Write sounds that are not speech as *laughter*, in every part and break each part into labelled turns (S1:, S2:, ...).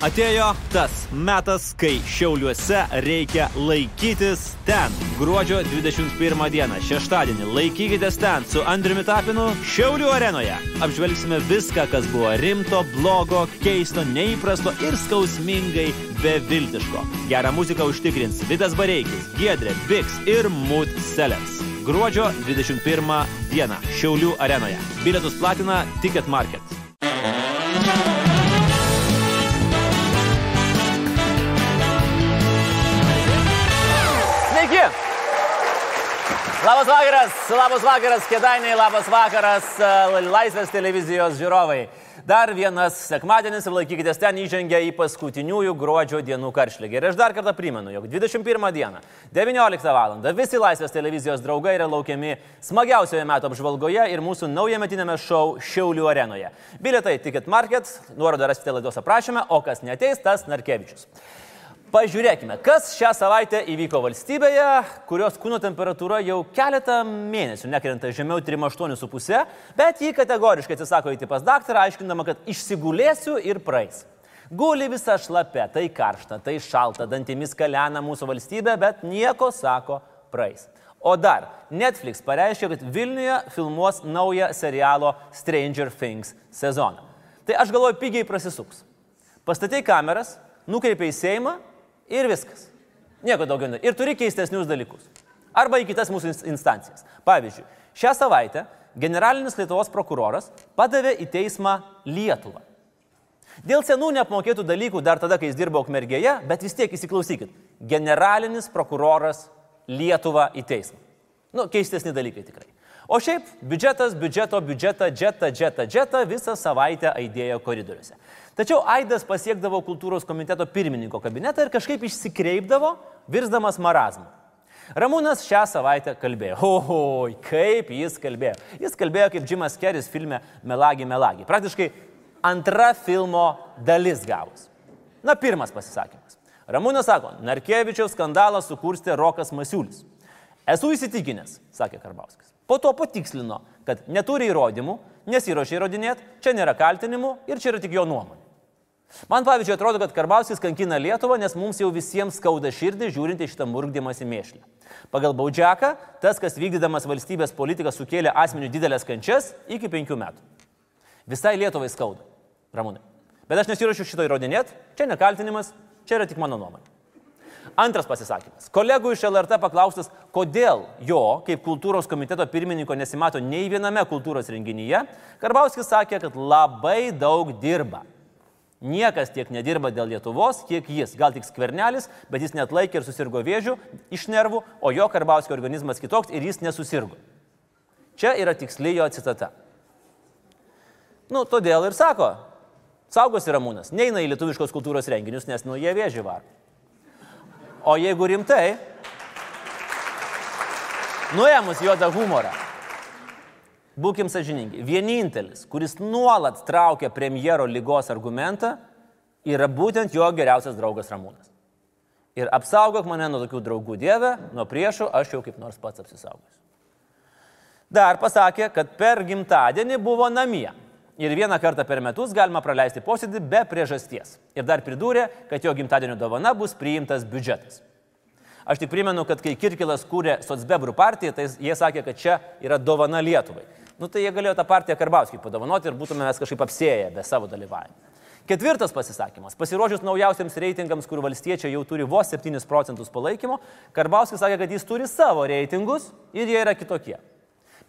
S1: Atėjo tas metas, kai Šiauliuose reikia laikytis ten. Gruodžio 21 dieną, šeštadienį, laikykitės ten su Andriumi Tapinu Šiaulių arenoje. Apžvelgsime viską, kas buvo rimto, blogo, keisto, neįprasto ir skausmingai beviltiško. Gerą muziką užtikrins Vidas Bareikis, Giedrė, Biks ir Mood Sellers. Gruodžio 21 dieną Šiaulių arenoje. Bilietus platina Ticket Market.
S2: Labas vakaras, labas vakaras, kėdainiai, labas vakaras, e, Laisvės televizijos žiūrovai. Dar vienas sekmadienis ir laikykitės ten įžengia į paskutiniųjų gruodžio dienų karšlygį. Ir aš dar kartą primenu, jog 21 dieną, 19 val. visi Laisvės televizijos draugai yra laukiami smagiausioje metų apžvalgoje ir mūsų naujametinėme šou Šiaulių arenoje. Bilietai Ticket Market, nuorodą rasite laidos aprašyme, o kas neteis, tas Narkevičius. Pažiūrėkime, kas šią savaitę įvyko valstybėje, kurios kūno temperatūra jau keletą mėnesių nekrenta žemiau 3,8,5, bet jį kategoriškai atsisako įti pas daktarą, aiškindama, kad išsigulėsiu ir praeis. Guli visa šlapia, tai karšta, tai šalta, dantimis kalena mūsų valstybė, bet nieko sako praeis. O dar Netflix pareiškė, kad Vilniuje filmuos naują serialo Stranger Things sezoną. Tai aš galvoju, pigiai prasisuks. Pastatei kameras, nukreipiai į Seimą ir viskas. Nieko daugiau. ne. Ir turi keistesnius dalykus. Arba į kitas mūsų ins- instancijas. Pavyzdžiui, šią savaitę generalinis Lietuvos prokuroras padavė į teismą Lietuvą. Dėl senų neapmokėtų dalykų dar tada, kai jis dirbo Ukmergėje, bet vis tiek įsiklausykit. Generalinis prokuroras Lietuvą į teismą. Nu, keistesni dalykai tikrai. O šiaip biudžetas, biudžeto, biudžetą, džetą, džetą, džetą visą savaitę aidėjo koridoriuose. Tačiau Aidas pasiekdavo kultūros komiteto pirmininko kabinetą ir kažkaip išsikreipdavo, virsdamas marazmu. Ramūnas šią savaitę kalbėjo. Oi, kaip jis kalbėjo. Jis kalbėjo kaip Jimas Keris filme Melagi Melagi. Praktiškai antra filmo dalis gavus. Na, pirmas pasisakymas. Ramūnas sako, Narkevičiaus skandalą sukurstė Rokas Masiulis. Esu įsitikinęs, sakė Karbauskis. Po to patikslino, kad neturi įrodymų, nesiuošia įrodinėti, čia nėra kaltinimų ir čia yra tik jo nuomonė. Man pavyzdžiui atrodo, kad Karbauskis kankina Lietuvą, nes mums jau visiems skauda širdį žiūrint į šitą murgdymąsi mėšlį. Pagal Baudžiaką, tas, kas vykdydamas valstybės politiką sukėlė asmenių didelės kančias iki penkių metų. Visai Lietuvai skauda, Ramūnai. Bet aš nesiuošiu šito įrodinėti, čia nekaltinimas, čia yra tik mano nuomonė. Antras pasisakymas. Kolegų iš LRT paklaustas, kodėl jo, kaip kultūros komiteto pirmininko, nesimato nei viename kultūros renginyje, Karbauskis sakė, kad labai daug dirba. Niekas tiek nedirba dėl Lietuvos, kiek jis. Gal tik skvernelis, bet jis net laikė ir susirgo vėžių iš nervų, o jo Karbauskio organizmas kitoks ir jis nesusirgo. Čia yra tiksli jo citata. Nu, todėl ir sako, saugosi Ramūnas, neina į lietuviškos kultūros renginius, nes nu jie vėžį varo. O jeigu rimtai, nuėmus juodą humorą, būkim sažiningi, vienintelis, kuris nuolat traukia premjero lygos argumentą, yra būtent jo geriausias draugas Ramūnas. Ir apsaugok mane nuo tokių draugų Dieve, nuo priešų aš jau kaip nors pats apsisaugosiu. Dar pasakė, kad per gimtadienį buvo namie. Ir vieną kartą per metus galima praleisti posėdį be priežasties. Ir dar pridūrė, kad jo gimtadienio dovana bus priimtas biudžetas. Aš tik primenu, kad kai Kirkilas kūrė Sotsbebrų partiją, tai jie sakė, kad čia yra dovana Lietuvai. Nu tai jie galėjo tą partiją Karbauskį padovanoti ir būtume mes kažkaip apsėję be savo dalyvavimo. Ketvirtas pasisakymas. Pasiruošus naujausiams reitingams, kur valstiečiai jau turi vos 7 procentus palaikymo, Karbauskis sakė, kad jis turi savo reitingus ir jie yra kitokie.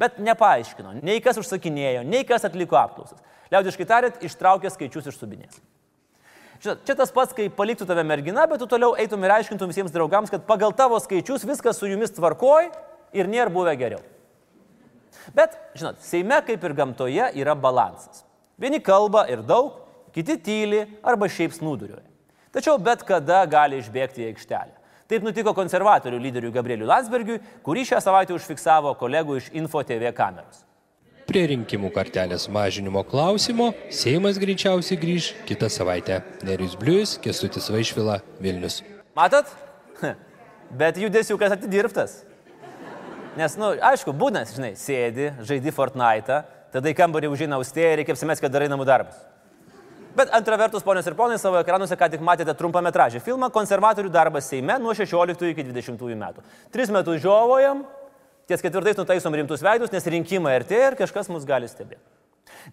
S2: Bet nepaaiškino, nei kas užsakinėjo, nei kas atliko apklausas. Liaudiškai tariant, ištraukė skaičius iš subinės. Žinot, čia tas pats, kai paliktų tave mergina, bet tu toliau eitum ir aiškintum visiems draugams, kad pagal tavo skaičius viskas su jumis tvarkoj ir nėra buvę geriau. Bet, žinot, Seime kaip ir gamtoje yra balansas. Vieni kalba ir daug, kiti tyli arba šiaip snūduriuoja. Tačiau bet kada gali išbėgti į aikštelę. Taip nutiko konservatorių lyderiui Gabrieliui Landsbergiui, kurį šią savaitę užfiksavo kolegų iš Info TV kameros.
S3: Prie rinkimų kartelės mažinimo klausimo Seimas greičiausiai grįž kitą savaitę. Nerius Blius, Kestutis Vaišvila, Vilnius.
S2: Matot? *laughs* Bet judesiukas atidirbtas. Nes, na, nu, aišku, būna, žinai, sėdi, žaidi Fortnite, tada į kambarį užina austėją ir reikia apsimesti, kad darai namų darbus. Bet antra vertus, ponios ir ponai, savo ekranuose ką tik matėte trumpametražį filmą Konservatorių darbas Seime nuo 16 iki 20 metų. Tris metus žiovojam, ties ketvirtais nutaisom rimtus veidus, nes rinkimai artėja ir kažkas mus gali stebėti.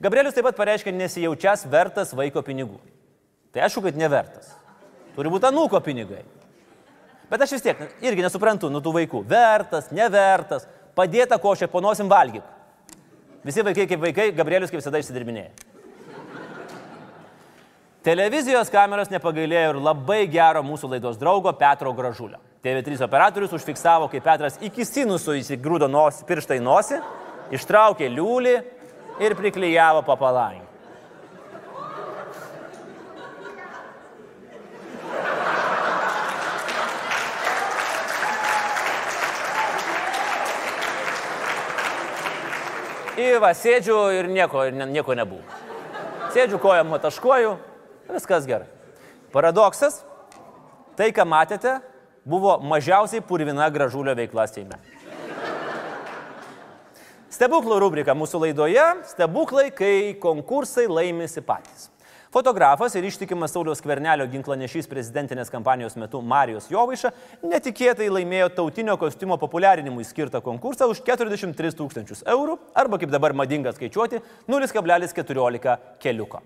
S2: Gabrielius taip pat pareiškė nesijaučias vertas vaiko pinigų. Tai aišku, kad nevertas. Turi būti anūko pinigai. Bet aš vis tiek irgi nesuprantu, nu tų vaikų. Vertas, nevertas, padėta košė, ponosim valgyk. Visi vaikai kaip vaikai, Gabrielius kaip visada išsidirbinėja. Televizijos kameros nepagailėjo ir labai gero mūsų laidos draugo Petro Gražulio. TV3 operatorius užfiksavo, kai Petras iki sinusų įsigrūdo nos, pirštą į nosį, ištraukė liūlį ir priklyjavo papalangį. Įva, sėdžiu ir nieko, nieko nebuvo. Sėdžiu kojam, mataškuoju, viskas gerai. Paradoksas, tai ką matėte, buvo mažiausiai purvina gražulio veikla Seime. Stebuklų rubrika mūsų laidoje - stebuklai, kai konkursai laimisi patys. Fotografas ir ištikimas Sauliaus Kvernelio ginklanešys prezidentinės kampanijos metu Marijos Jovaiša netikėtai laimėjo tautinio kostiumo populiarinimui skirtą konkursą už 43 tūkstančius eurų arba, kaip dabar madinga skaičiuoti, 0,14 keliuko.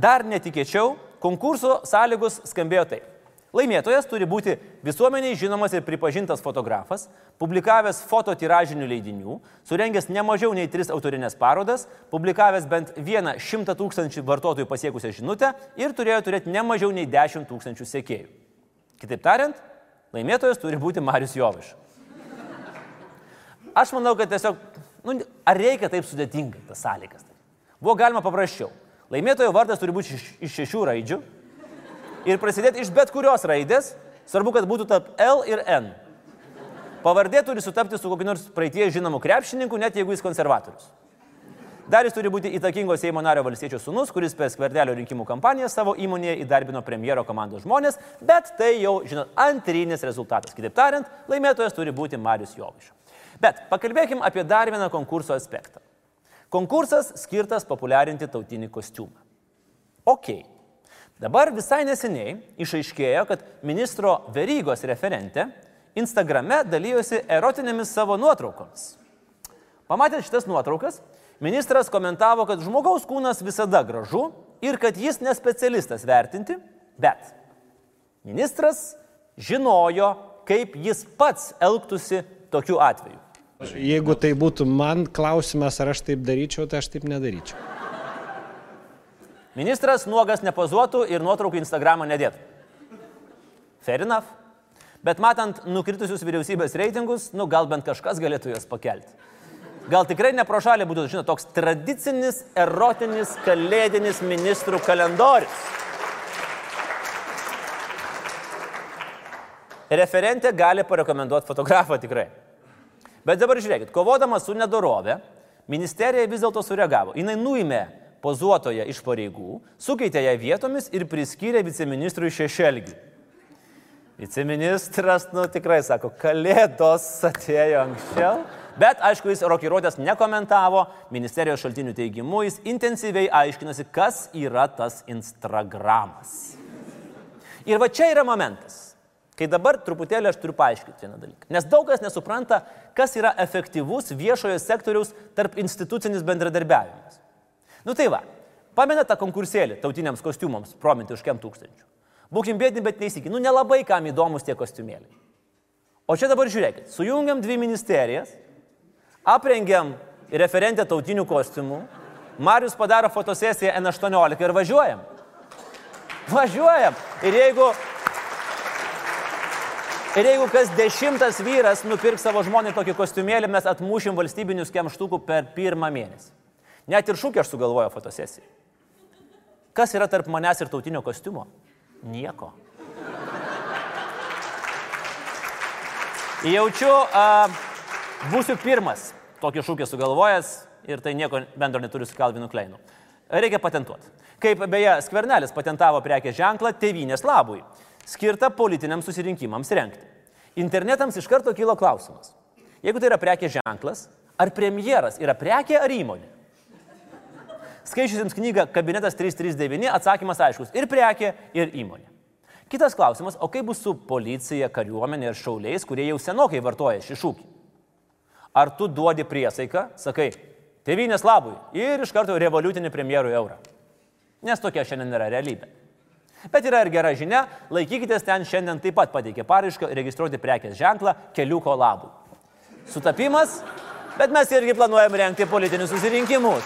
S2: Dar netikėčiau, konkurso sąlygos skambėjo taip. Laimėtojas turi būti visuomeniai žinomas ir pripažintas fotografas, publikavęs fototiražinių leidinių, surengęs ne mažiau nei tris autorinės parodas, publikavęs bent vieną šimtą tūkstančių vartotojų pasiekusią žinutę ir turėjo turėti ne mažiau nei dešimt tūkstančių sekėjų. Kitaip tariant, laimėtojas turi būti Marius Joviš. Aš manau, kad tiesiog, nu, ar reikia taip sudėtingai tas sąlygas? Buvo galima paprasčiau. Laimėtojo vardas turi būti iš, šešių raidžių ir prasidėti iš bet kurios raidės, svarbu, kad būtų tarp L ir N. Pavardė turi sutapti su kokiu nors praeitie žinomu krepšininku, net jeigu jis konservatorius. Dar jis turi būti įtakingo Seimo nario valstiečio sunus, kuris per skverdelio rinkimų kampaniją savo įmonėje įdarbino premjero komandos žmonės, bet tai jau, žinot, antrinis rezultatas. Kitaip tariant, laimėtojas turi būti Marius Joviša. Bet pakalbėkim apie dar vieną konkurso aspektą. Konkursas skirtas populiarinti tautinį kostiumą. Ok, Dabar visai neseniai išaiškėjo, kad ministro Verygos referente Instagrame dalyjosi erotinėmis savo nuotraukomis. Pamatęs šitas nuotraukas, ministras komentavo, kad žmogaus kūnas visada gražu ir kad jis nespecialistas vertinti, bet ministras žinojo, kaip jis pats elgtųsi tokiu atveju.
S4: Jeigu tai būtų man klausimas, ar aš taip daryčiau, tai aš taip nedaryčiau.
S2: Ministras nuogas nepozuotų ir nuotraukų Instagramą nedėtų. Fair enough. Bet matant nukritusius vyriausybės reitingus, nu gal bent kažkas galėtų juos pakelti. Gal tikrai ne pro šalį būtų, žinot, toks tradicinis, erotinis, kalėdinis ministrų kalendorius. Referentė gali parekomenduoti fotografą tikrai. Bet dabar žiūrėkit, kovodama su nedorove, ministerija vis dėlto sureagavo. Jis nuėmė pozuotoją iš pareigų, sukeitė ją vietomis ir priskyrė viceministrui Šešelgiui. Viceministras, nu tikrai sako, kalėdos atėjo anksčiau, bet aišku, jis rokiruotės nekomentavo, ministerijos šaltinių teigimu jis intensyviai aiškinasi, kas yra tas Instagramas. Ir va čia yra momentas, kai dabar truputėlį aš turiu paaiškinti vieną dalyką. Nes daug kas nesupranta, kas yra efektyvus viešojo sektoriaus tarp institucinis bendradarbiavimas. Nu tai va, pamena tą konkursėlį tautiniams kostiumams, prominti už kem tūkstančių. Būkim bėdini, bet neįsikin, nu nelabai kam įdomus tie kostiumėliai. O čia dabar žiūrėkit, sujungiam dvi ministerijas, aprengiam referentę tautinių kostiumų, Marius padaro fotosesiją N18 ir važiuojam. Važiuojam. Ir jeigu, ir jeigu kas dešimtas vyras nupirks savo žmonai tokį kostiumėlį, mes atmušim valstybinius kemštukų per pirmą mėnesį. Net ir šūkį aš sugalvoju fotosesijai. Kas yra tarp manęs ir tautinio kostiumo? Nieko. Jaučiu, a, būsiu pirmas tokį šūkį sugalvojęs ir tai nieko bendro neturi su Kalvinu Kleinu. Reikia patentuoti. Kaip beje, Skvernelis patentavo prekės ženklą Tevinės labui, skirtą politiniams susirinkimams renkti. Internetams iš karto kilo klausimas. Jeigu tai yra prekės ženklas, ar premjeras yra prekė ar įmonė? Skaičiusiems knygą Kabinetas 339 atsakymas aiškus - ir prekė, ir įmonė. Kitas klausimas, o kaip bus su policija, kariuomenė ir šauliais, kurie jau senokai vartoja šį šūkį? Ar tu duodi priesaiką, sakai, tėvynės labui ir iš karto revoliutinį premjerų eurą? Nes tokia šiandien yra realybė. Bet yra ir gera žinia, laikykitės ten šiandien taip pat pateikė paraišką registruoti prekės ženklą keliuko labui. Sutapimas, bet mes irgi planuojam renkti politinius susirinkimus.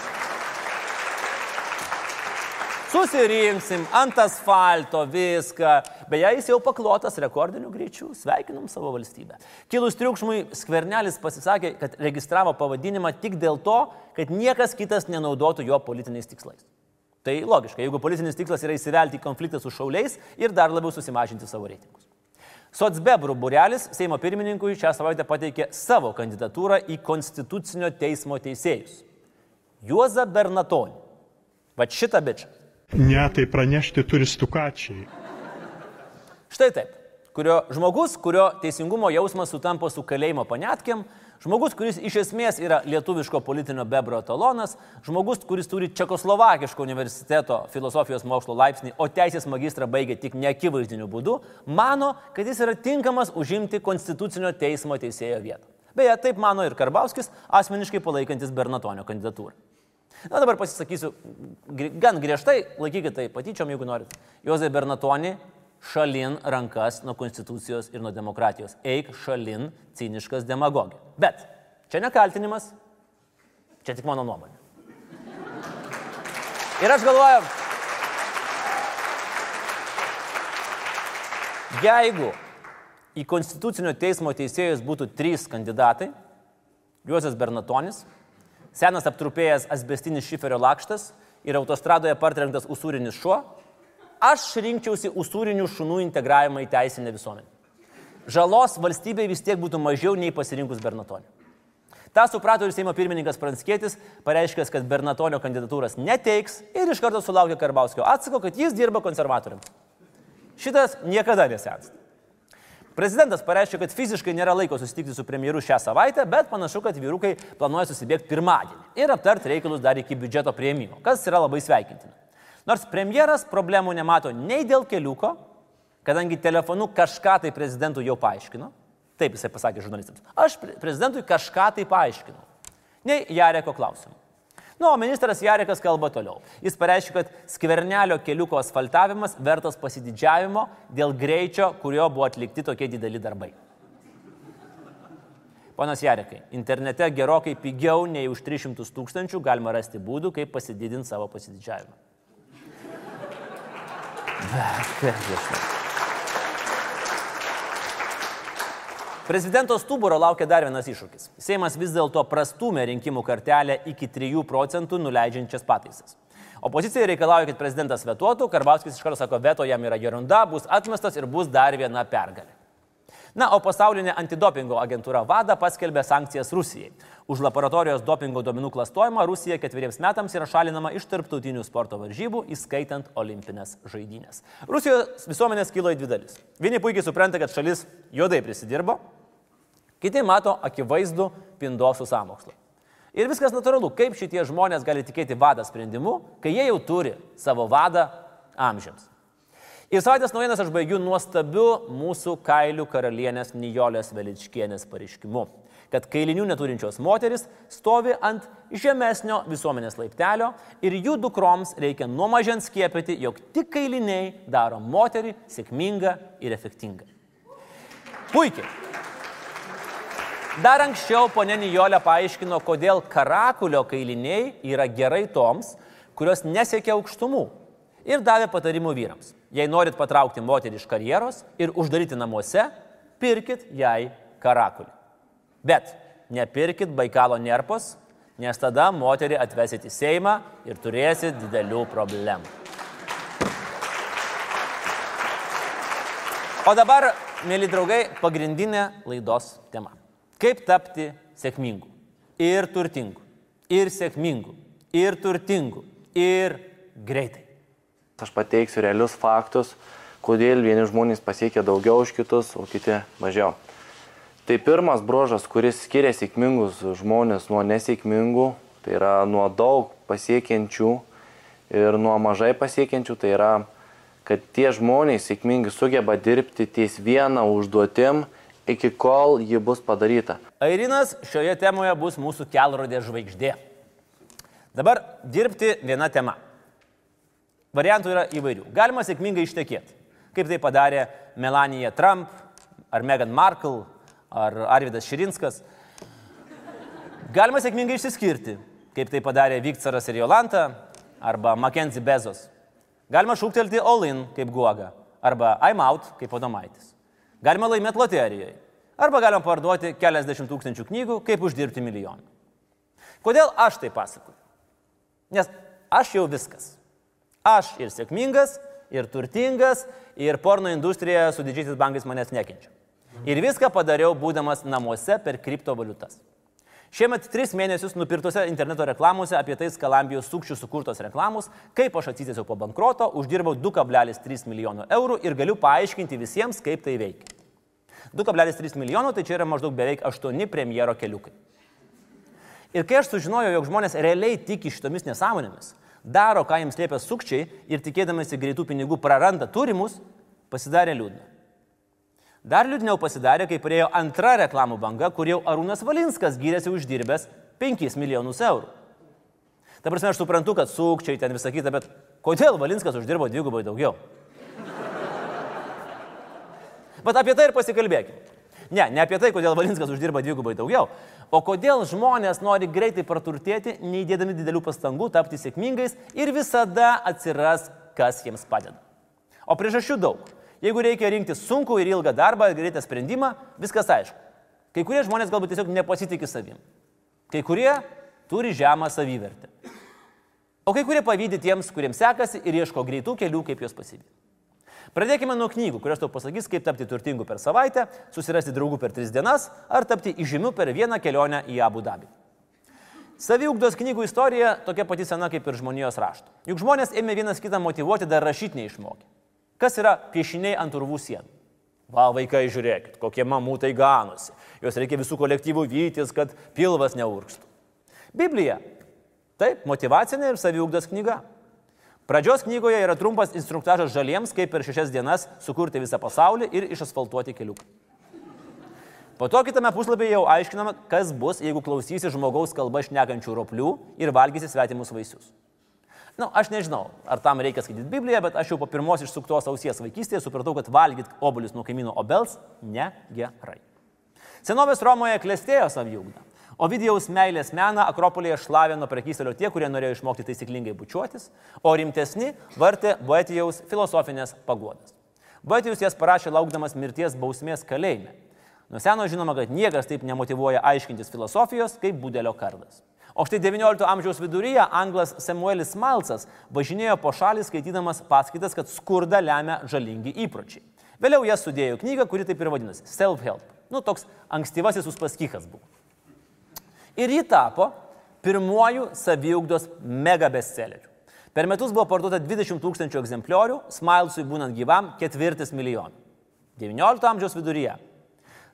S2: Susirinksim ant asfalto viską. Beje, jis jau paklotas rekordiniu greičiu. Sveikinam savo valstybę. Kilus triukšmui, skvernelis pasisakė, kad registravo pavadinimą tik dėl to, kad niekas kitas nenaudotų jo politiniais tikslais. Tai logiška, jeigu politinis tikslas yra įsivelti į konfliktą su šauliais ir dar labiau susimažinti savo reitingus. Sotsbebrų burelis Seimo pirmininkui šią savaitę pateikė savo kandidatūrą į Konstitucinio teismo teisėjus. Juozą Bernatonį. Va šitą bičią.
S5: Ne, tai pranešti turi stukačiai.
S2: Štai taip. Kurio žmogus, kurio teisingumo jausmas sutampa su kalėjimo panetkiam, žmogus, kuris iš esmės yra lietuviško politinio bebro talonas, žmogus, kuris turi Čekoslovakiško universiteto filosofijos mokslo laipsnį, o teisės magistrą baigė tik neakivaizdiniu būdu, mano, kad jis yra tinkamas užimti Konstitucinio teismo teisėjo vietą. Beje, taip mano ir Karbauskis, asmeniškai palaikantis Bernatonio kandidatūrą. Na dabar pasisakysiu gan griežtai, laikykite tai patyčiom, jeigu norit. Jozai Bernatoni, šalin rankas nuo konstitucijos ir nuo demokratijos. Eik šalin ciniškas demagogija. Bet čia nekaltinimas, čia tik mano nuomonė. Ir aš galvoju, jeigu į Konstitucinio teismo teisėjus būtų trys kandidatai, Juozas Bernatonis, senas aptrupėjęs asbestinis šiferio lakštas ir autostradoje partrenktas usūrinis šuo, aš rinkčiausi usūrinių šunų integravimą į teisinę visuomenę. Žalos valstybei vis tiek būtų mažiau nei pasirinkus Bernatonį. Ta suprato ir Seimo pirmininkas Pranskėtis, pareiškęs, kad Bernatonio kandidatūras neteiks ir iš karto sulaukė Karbauskio atsako, kad jis dirba konservatoriams. Šitas niekada nesens. Prezidentas pareiškė, kad fiziškai nėra laiko susitikti su premjeru šią savaitę, bet panašu, kad vyrukai planuoja susibėgti pirmadienį ir aptarti reikalus dar iki biudžeto prieimimo, kas yra labai sveikintina. Nors premjeras problemų nemato nei dėl keliuko, kadangi telefonu kažką tai prezidentui jau paaiškino. Taip jisai pasakė žurnalistams. Aš prezidentui kažką tai paaiškinau. Nei Jareko klausimų. Nu, o ministras Jarekas kalba toliau. Jis pareiškia, kad skvernelio keliuko asfaltavimas vertas pasididžiavimo dėl greičio, kurio buvo atlikti tokie dideli darbai. Ponas Jarekai, internete gerokai pigiau nei už 300 tūkstančių galima rasti būdų, kaip pasididinti savo pasididžiavimą. Prezidento stuburo laukia dar vienas iššūkis. Seimas vis dėlto prastumė rinkimų kartelę iki 3 procentų nuleidžiančias pataisas. Opozicija reikalauja, kad prezidentas vetuotų, Karbauskis iš karto sako, veto jam yra gerunda, bus atmestas ir bus dar viena pergalė. Na, o pasaulinė antidopingo agentūra VADA paskelbė sankcijas Rusijai. Už laboratorijos dopingo duomenų klastojimą Rusija ketveriems metams yra šalinama iš tarptautinių sporto varžybų, įskaitant olimpinės žaidynės. Rusijos visuomenės kilo į dvi dalis. Vieni puikiai supranta, kad šalis juodai prisidirbo, kiti mato akivaizdų pindosų sąmokslą. Ir viskas natūralu, kaip šitie žmonės gali tikėti vadą sprendimu, kai jie jau turi savo vadą amžiams. Ir savaitės naujienas aš baigiu nuostabiu mūsų kailių karalienės Nijolės Veličkienės pareiškimu, kad kailinių neturinčios moteris stovi ant žemesnio visuomenės laiptelio ir jų dukroms reikia nuo mažens skiepyti, jog tik kailiniai daro moterį sėkmingą ir efektingą. Puikiai. Dar anksčiau ponė Nijolė paaiškino, kodėl karakulio kailiniai yra gerai toms, kurios nesiekia aukštumų ir davė patarimų vyrams. Jei norit patraukti moterį iš karjeros ir uždaryti namuose, pirkit jai karakulį. Bet nepirkit Baikalo nerpos, nes tada moterį atvesit į Seimą ir turėsit didelių problemų. O dabar, mėly draugai, pagrindinė laidos tema. Kaip tapti sėkmingu ir turtingu, ir sėkmingu, ir turtingu, ir greitai.
S6: Aš pateiksiu realius faktus, kodėl vieni žmonės pasiekia daugiau už kitus, o kiti mažiau. Tai pirmas brožas, kuris skiria sėkmingus žmonės nuo nesėkmingų, tai yra nuo daug pasiekiančių ir nuo mažai pasiekiančių, tai yra, kad tie žmonės sėkmingai sugeba dirbti ties vieną užduotim, iki kol ji bus padaryta.
S2: Airinas šioje temoje bus mūsų kelrodė žvaigždė. Dabar dirbti viena tema. Variantų yra įvairių. Galima sėkmingai ištekėti, kaip tai padarė Melanija Trump, ar Meghan Markle, ar Arvidas Širinskas. Galima sėkmingai išsiskirti, kaip tai padarė Viktoras ir Jolanta, arba Mackenzie Bezos. Galima šūktelti all in, kaip Guoga, arba I'm out, kaip Odomaitis. Galima laimėti loterijoje. Arba galima parduoti keliasdešimt tūkstančių knygų, kaip uždirbti milijoną. Kodėl aš tai pasakoju? Nes aš jau viskas. Aš ir sėkmingas, ir turtingas, ir porno industrija su didžiaisiais bankais manęs nekenčia. Ir viską padariau būdamas namuose per kriptovaliutas. Šiemet tris mėnesius nupirktose interneto reklamose apie tai skalambijos sukčių sukurtos reklamos, kaip aš atsitėsiau po bankroto, uždirbau 2,3 milijono eurų ir galiu paaiškinti visiems, kaip tai veikia. 2,3 milijono tai čia yra maždaug beveik 8 premjero keliukai. Ir kai aš sužinojau, jog žmonės realiai tiki šitomis nesąmonėmis, daro, ką jiems liepia sukčiai ir tikėdamasi greitų pinigų praranda turimus, pasidarė liūdna. Dar liūdniau pasidarė, kai priejo antra reklamų banga, kur jau Arūnas Valinskas gyrėsi uždirbęs 5 milijonus eurų. Ta prasme, aš suprantu, kad sukčiai ten visą kitą, bet kodėl Valinskas uždirbo dvigubai daugiau? Bet apie tai ir pasikalbėkime. Ne, ne apie tai, kodėl Valinskas uždirba dvigubai daugiau, o kodėl žmonės nori greitai praturtėti, neįdėdami didelių pastangų tapti sėkmingais ir visada atsiras, kas jiems padeda. O priežasčių daug. Jeigu reikia rinkti sunku ir ilgą darbą, greitą sprendimą, viskas aišku. Kai kurie žmonės galbūt tiesiog nepasitikė savim. Kai kurie turi žemą savivertę. O kai kurie pavydė tiems, kuriems sekasi ir ieško greitų kelių, kaip juos pasivyti. Pradėkime nuo knygų, kurios tau pasakys, kaip tapti turtingu per savaitę, susirasti draugų per tris dienas ar tapti įžymiu per vieną kelionę į Abu Dabį. Saviugdos knygų istorija tokia pati sena kaip ir žmonijos rašto. Juk žmonės ėmė vienas kitą motivuoti dar rašyti neišmokė. Kas yra piešiniai ant urvų sienų? Va, vaikai, žiūrėkit, kokie mamutai ganosi. Jos reikia visų kolektyvų vytis, kad pilvas neurkstų. Biblija. Taip, motivacinė ir saviugdos knyga. Pradžios knygoje yra trumpas instruktažas žaliems, kaip per šešias dienas sukurti visą pasaulį ir išasfaltuoti keliuką. Po to kitame puslapyje jau aiškinama, kas bus, jeigu klausysi žmogaus kalba šnekančių roplių ir valgysi svetimus vaisius. Na, nu, aš nežinau, ar tam reikia skaityti Bibliją, bet aš jau po pirmos išsuktos ausies vaikystėje supratau, kad valgyti obuolius nuo kaimyno obels negerai. Senovės Romoje klestėjo saviugda. Ovidijaus meilės meną Akropolėje šlavė nuo prekyselio tie, kurie norėjo išmokti taisyklingai bučiuotis, o rimtesni vartė Boetijaus filosofinės pagodas. Boetijus jas parašė laukdamas mirties bausmės kalėjime. Nuo seno žinoma, kad niekas taip nemotivuoja aiškintis filosofijos kaip būdelio kardas. O štai XIX amžiaus viduryje anglas Samuelis Malcas važinėjo po šalį skaitydamas paskaitas, kad skurdą lemia žalingi įpročiai. Vėliau jas sudėjo knygą, kuri taip ir vadinasi - Self-Help. Nu, toks ankstyvasis uspaskikas buvo. Ir ji tapo pirmuoju saviugdos mega bestselleriu. Per metus buvo parduota 20 tūkstančių egzempliorių, Smilesui būnant gyvam ketvirtis milijonų. XIX amžiaus viduryje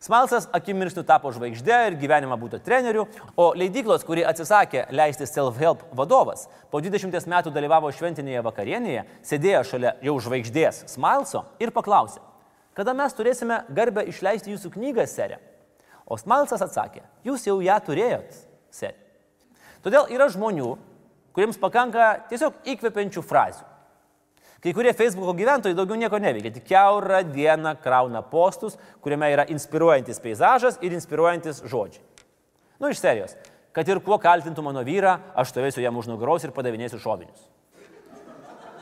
S2: Smalsas akimirksniu tapo žvaigždė ir gyvenimą būtų treneriu, o leidyklos, kuri atsisakė leisti self-help vadovas, po 20 metų dalyvavo šventinėje vakarienėje, sėdėjo šalia jau žvaigždės Smalso ir paklausė, kada mes turėsime garbę išleisti jūsų knygą, serė. O Smalsas atsakė, jūs jau ją turėjot, serė. Todėl yra žmonių, kuriems pakanka tiesiog įkvepiančių frazių. Kai kurie Facebook'o gyventojai daugiau nieko neveikia, tik keurą dieną krauna postus, kuriame yra inspiruojantis peizažas ir inspiruojantis žodžiai. Nu, iš serijos. Kad ir kuo kaltintų mano vyrą, aš stovėsiu jam už nugaros ir padavinėsiu šovinius.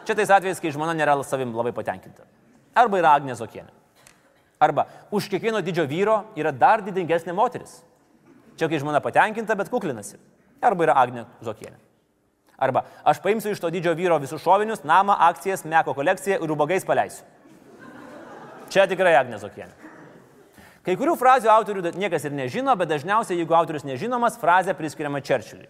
S2: Čia tais atvejais, kai žmona nėra savim labai patenkinta. Arba yra Agnė Zokienė. Arba už kiekvieno didžio vyro yra dar didingesnė moteris. Čia kai žmona patenkinta, bet kuklinasi. Arba yra Agnė Zokienė. Arba aš paimsiu iš to didžio vyro visus šovinius, namą, akcijas, meko kolekciją ir ubagais paleisiu. Čia tikrai Agnezokienė. Kai kurių frazių autorių niekas ir nežino, bet dažniausiai, jeigu autorius nežinomas, frazė priskiriama Čerčiliui.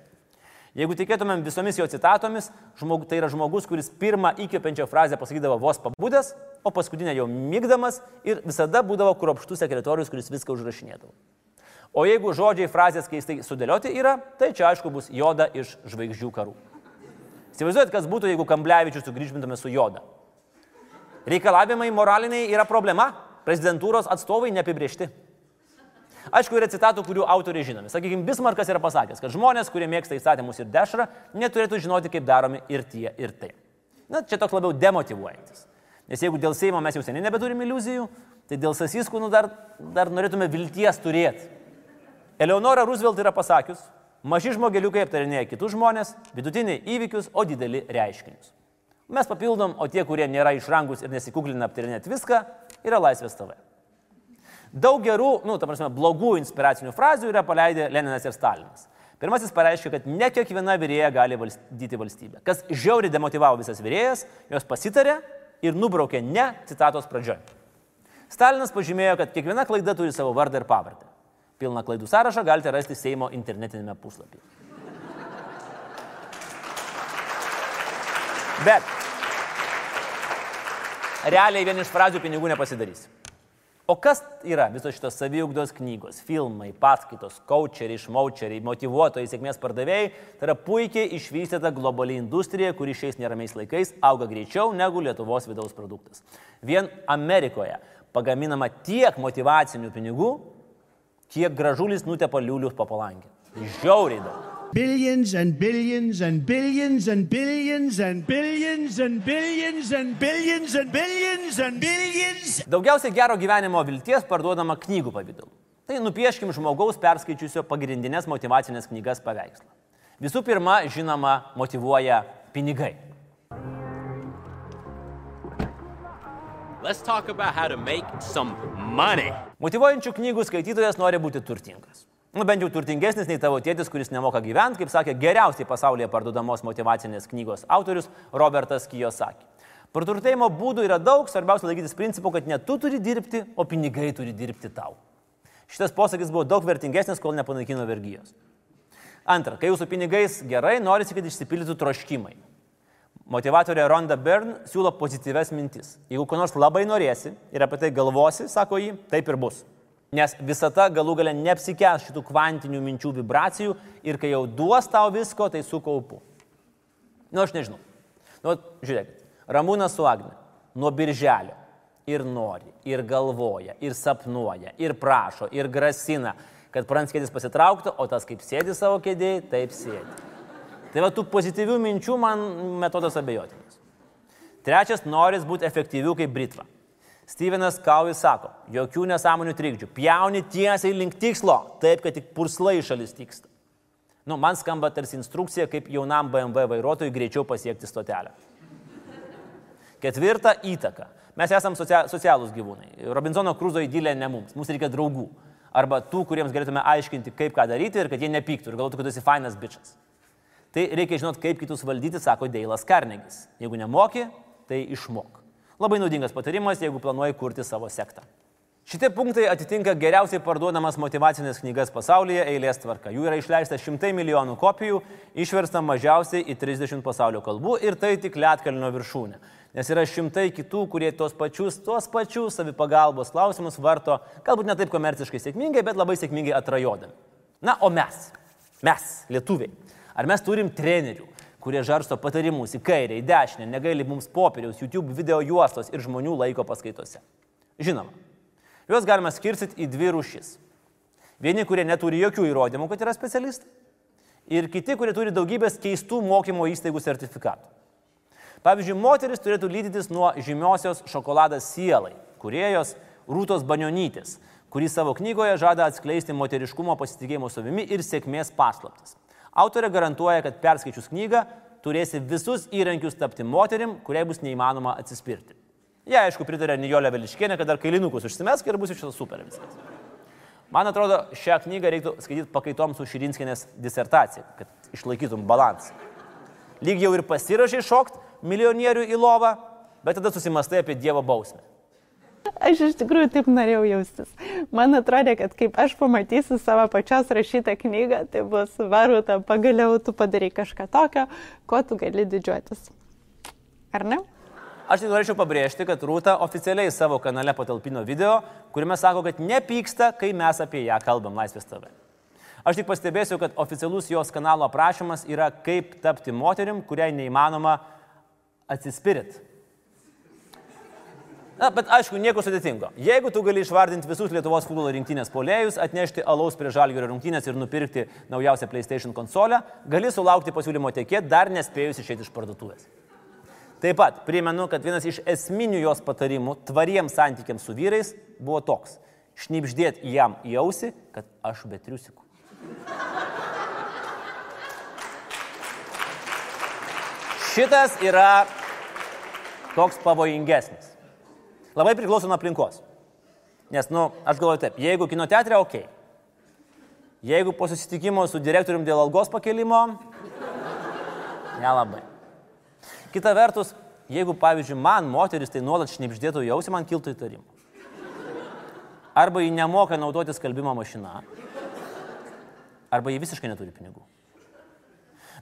S2: Jeigu tikėtumėm visomis jo citatomis, žmog, tai yra žmogus, kuris pirmą įkvepiančią frazę pasakydavo vos pabudęs, o paskutinę jau mygdamas ir visada būdavo kruopštus sekretorius, kuris viską užrašinėdavo. O jeigu žodžiai frazės keistai sudėlioti yra, tai čia aišku bus joda iš žvaigždžių karų. Įsivaizduojat, kas būtų, jeigu Kamblevičius sugrįžmintume su joda. Reikalavimai moraliniai yra problema, prezidentūros atstovai neapibriešti. Aišku, yra citatų, kurių autoriai žinomi. Sakykime, Bismarkas yra pasakęs, kad žmonės, kurie mėgsta įstatymus ir dešrą, neturėtų žinoti, kaip daromi ir tie, ir tai. Na, čia toks labiau demotivuojantis. Nes jeigu dėl Seimo mes jau seniai nebeturime iliuzijų, tai dėl Sasiskų nu, dar, dar norėtume vilties turėti. Eleonora Roosevelt yra pasakius, maži žmogeliukai aptarinėja kitus žmonės, vidutiniai įvykius, o dideli reiškinius. Mes papildom, o tie, kurie nėra išrangus ir nesikuklina aptarinėti viską, yra laisvės tave. Daug gerų, nu, ta prasme, blogų inspiracinių frazių yra paleidę Leninas ir Stalinas. Pirmasis pareiškė, kad ne kiekviena vyrėja gali valdyti valstybę. Kas žiauriai demotivavo visas vyrėjas, jos pasitarė ir nubraukė ne citatos pradžioje. Stalinas pažymėjo, kad kiekviena klaida turi savo vardą ir pavardę. Pilną klaidų sąrašą galite rasti Seimo internetinėme puslapyje. Bet realiai vien iš frazių pinigų nepasidarys. O kas yra visos šitos saviugdos knygos, filmai, paskaitos, coacheriai, išmaučeriai, motivuotojai, sėkmės pardavėjai? Tai yra puikiai išvystyta globali industrija, kuri šiais neramiais laikais auga greičiau negu Lietuvos vidaus produktas. Vien Amerikoje pagaminama tiek motivacinių pinigų, kiek gražulis nutepa liulius po palangę. Žiauriai daug.
S7: Billions and billions and billions and billions and billions and billions and billions and billions and billions.
S2: Daugiausiai gero gyvenimo vilties parduodama knygų pavydalu. Tai nupieškim žmogaus perskaičiusio pagrindinės motivacinės knygas paveikslą. Visų pirma, žinoma, motivuoja pinigai.
S8: Let's talk about how to make some money.
S2: Motivuojančių knygų skaitytojas nori būti turtingas. Nu, bent jau turtingesnis nei tavo tėtis, kuris nemoka gyventi, kaip sakė geriausiai pasaulyje parduodamos motivacinės knygos autorius Robertas Kijosaki. Praturtėjimo būdų yra daug, svarbiausia laikytis principu, kad ne tu turi dirbti, o pinigai turi dirbti tau. Šitas posakis buvo daug vertingesnis, kol nepanaikino vergyjos. Antra, kai jūsų pinigais gerai, norisi, kad išsipildytų troškimai. Motivatorė Ronda Byrne siūlo pozityves mintis. Jeigu ko nors labai norėsi ir apie tai galvosi, sako jį, taip ir bus. Nes visata galų gale neapsikęs šitų kvantinių minčių vibracijų ir kai jau duos tau visko, tai su kaupu. Nu, aš nežinau. Nu, žiūrėkit, Ramūnas su Agne nuo birželio ir nori, ir galvoja, ir sapnuoja, ir prašo, ir grasina, kad pranskėdis pasitrauktų, o tas kaip sėdi savo kėdėje, taip sėdi. Tai va tų pozityvių minčių man metodas abejotinas. Trečias, noris būti efektyviu kaip Britva. Stevenas Kauvis sako, jokių nesąmonių trikdžių, pjauni tiesiai link tikslo, taip, kad tik purslai šalis tiksta. Nu, man skamba tarsi instrukcija, kaip jaunam BMW vairuotojui greičiau pasiekti stotelę. Ketvirta - įtaka. Mes esame socia socialūs gyvūnai. Robinsono Kruzo įdylė ne mums, mums reikia draugų. Arba tų, kuriems galėtume aiškinti, kaip ką daryti ir kad jie nepyktų ir galvotų, kad esi fainas bičias. Tai reikia žinot, kaip kitus valdyti, sako Deilas Karnegis. Jeigu nemoki, tai išmok. Labai naudingas patarimas, jeigu planuoji kurti savo sektą. Šitie punktai atitinka geriausiai parduodamas motivacinės knygas pasaulyje eilės tvarka. Jų yra išleista šimtai milijonų kopijų, išversta mažiausiai į 30 pasaulio kalbų ir tai tik Lietkalnio viršūnė. Nes yra šimtai kitų, kurie tos pačius, tuos pačius savipagalbos klausimus varto, galbūt ne taip komerciškai sėkmingai, bet labai sėkmingai atrajodami. Na, o mes, mes, lietuviai, ar mes turim trenerių, kurie žarsto patarimus į kairę, į dešinę, negaili mums popieriaus, YouTube video juostos ir žmonių laiko paskaitose? Žinoma, juos galima skirstyti į dvi rūšis. Vieni, kurie neturi jokių įrodymų, kad yra specialistai, ir kiti, kurie turi daugybės keistų mokymo įstaigų sertifikatų. Pavyzdžiui, moteris turėtų lydytis nuo žymiosios šokoladas sielai, kuriejos Rūtos Banionytės, kuri savo knygoje žada atskleisti moteriškumo pasitikėjimo savimi ir sėkmės paslaptis. Autorė garantuoja, kad perskaičius knygą turėsi visus įrankius tapti moterim, kuriai bus neįmanoma atsispirti. Jie, ja, aišku, pritarė Nijolė Veliškienė, kad dar kailinukus užsimesk ir bus iš viso super viskas. Man atrodo, šią knygą reiktų skaityti pakaitom su Širinskinės disertacija, kad išlaikytum balansą. Lyg jau ir pasirašai šokti, milijonierių į lovą, bet tada susimastai apie Dievo bausmę.
S9: Aš iš tikrųjų taip norėjau jaustis. Man atrodė, kad kaip aš pamatysiu savo pačios rašytą knygą, tai bus varuta, pagaliau tu padarai kažką tokio, ko tu gali didžiuotis. Ar ne?
S2: Aš tik norėčiau pabrėžti, kad Rūta oficialiai savo kanale patalpino video, kuriame sako, kad nepyksta, kai mes apie ją kalbam Laisvės TV. Aš tik pastebėsiu, kad oficialus jos kanalo aprašymas yra kaip tapti moterim, kuriai neįmanoma atsispirit. Na, bet aišku, nieko sudėtingo. Jeigu tu gali išvardinti visus Lietuvos futbolo rinktinės polėjus, atnešti alaus prie žalgerio rungtynės ir nupirkti naujausią PlayStation konsolę, gali sulaukti pasiūlymo tiekėti dar nespėjus išėti iš parduotuvės. Taip pat primenu, kad vienas iš esminių jos patarimų tvariems santykiams su vyrais buvo toks - šnipždėti jam į ausį, kad aš be triusikų. Šitas yra toks pavojingesnis. Labai priklauso nuo aplinkos. Nes, na, nu, aš galvoju taip, jeigu kino teatrė, ok. Jeigu po susitikimo su direktorium dėl algos pakelimo, nelabai. Kita vertus, jeigu, pavyzdžiui, man moteris tai nuolat šnipždėtų jausi, man kiltų įtarimų. Arba ji nemoka naudoti skalbimo mašiną, arba ji visiškai neturi pinigų.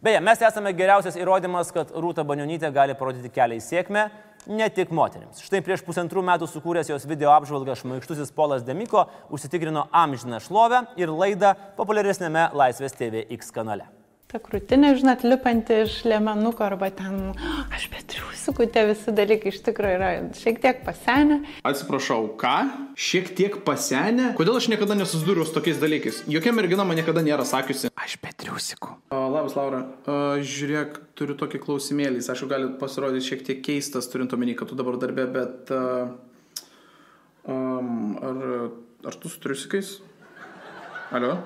S2: Beje, mes esame geriausias įrodymas, kad Rūta Banionytė gali parodyti kelią į sėkmę ne tik moteriams. Štai prieš pusantrų metų sukūręs jos video apžvalgą šmaikštusis Polas Demiko užsitikrino amžiną šlovę ir laidą populiaresnėme Laisvės TV X kanale.
S9: Ta krūtinė, žinot, lipanti iš lėmenuko arba ten, aš betriusikų, tie visi dalykai iš tikrųjų yra šiek tiek pasenę.
S10: Atsiprašau, ką? Šiek tiek pasenę? Kodėl aš niekada nesusidūriau su tokiais dalykais? Jokia mergina man niekada nėra sakiusi. Aš betriusikų. Labas, Laura. Uh, žiūrėk, turiu tokį klausimėlį. Jis, aišku, gali pasirodyti šiek tiek keistas, turint omeny, kad tu dabar darbė, bet... Uh, um, ar, ar tu su triusikais? Alio?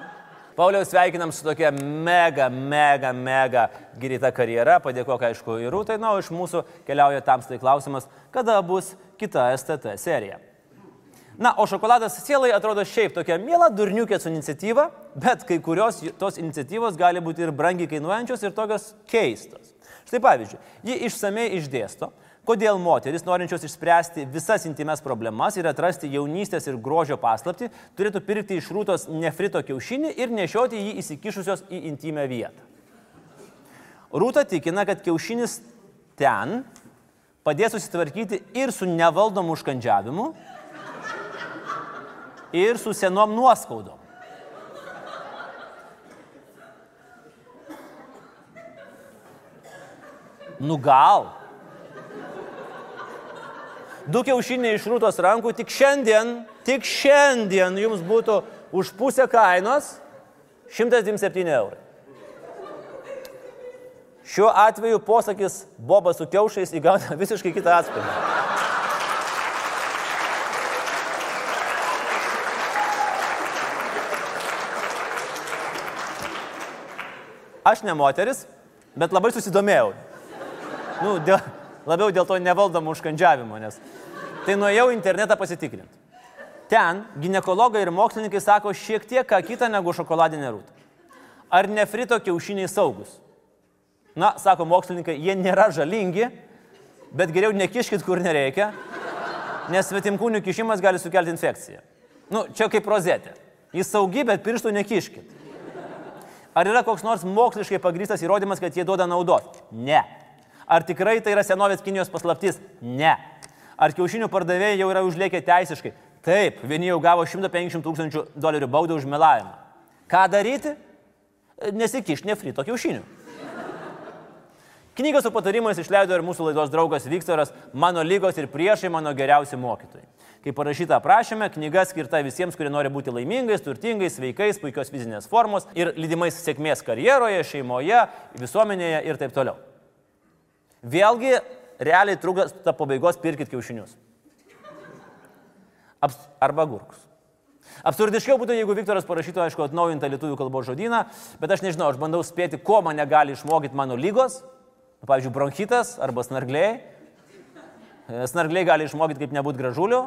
S2: Pauliaus sveikinam su tokia mega, mega, mega greita karjera. Padėkok, aišku, ir Rūtai. Na, o iš mūsų keliauja tamstai klausimas, kada bus kita STT serija. Na, o šokoladas sielai atrodo šiaip tokia miela durniukė su iniciatyva, bet kai kurios tos iniciatyvos gali būti ir brangiai kainuojančios ir tokios keistos. Štai pavyzdžiui, ji išsamei išdėsto, Kodėl moteris, norinčios išspręsti visas intimes problemas ir atrasti jaunystės ir grožio paslapti, turėtų pirkti iš rūtos nefrito kiaušinį ir nešioti jį įsikišusios į intimę vietą. Rūta tikina, kad kiaušinis ten padės susitvarkyti ir su nevaldomu užkandžiavimu, ir su senom nuoskaudom. Nu gal, du kiaušiniai iš rūtos rankų, tik šiandien, tik šiandien jums būtų už pusę kainos 127 eurai. Šiuo atveju posakis Bobas su kiaušais įgauna *laughs* visiškai kitą atspalvį. Aš ne moteris, bet labai susidomėjau. Nu, dėl, labiau dėl to nevaldomo užkandžiavimo, nes tai nuėjau internetą pasitikrinti. Ten gynekologai ir mokslininkai sako šiek tiek ką kitą negu šokoladinė rūta. Ar nefrito kiaušiniai saugus? Na, sako mokslininkai, jie nėra žalingi, bet geriau nekiškit, kur nereikia, nes svetimkūnių kišimas gali sukelti infekciją. Nu, čia kaip rozetė. Jis saugi, bet pirštų nekiškit. Ar yra koks nors moksliškai pagrįstas įrodymas, kad jie duoda naudos? Ne. Ar tikrai tai yra senovės Kinijos paslaptis? Ne. Ar kiaušinių pardavėjai jau yra užliekę teisiškai? Taip, vieni jau gavo 150 tūkstančių dolerių baudą už melavimą. Ką daryti? Nesikiš nefrito kiaušinių. Knygą su patarimais išleido ir mūsų laidos draugas Viktoras, mano lygos ir priešai mano geriausi mokytojai. Kaip parašyta aprašyme, knyga skirta visiems, kurie nori būti laimingais, turtingais, sveikais, puikios fizinės formos ir lydimais sėkmės karjeroje, šeimoje, visuomenėje ir taip toliau. Vėlgi, realiai trūksta pabaigos pirkit kiaušinius. Abs arba gurkus. Absurdiškiau būtų, jeigu Viktoras parašytų, aišku, atnaujintą lietuvių kalbos žodyną, bet aš nežinau, aš bandau spėti, ko mane gali išmokyti mano lygos, nu, pavyzdžiui, bronchitas arba snargliai. E, snargliai gali išmokyti, kaip nebūti gražuliu,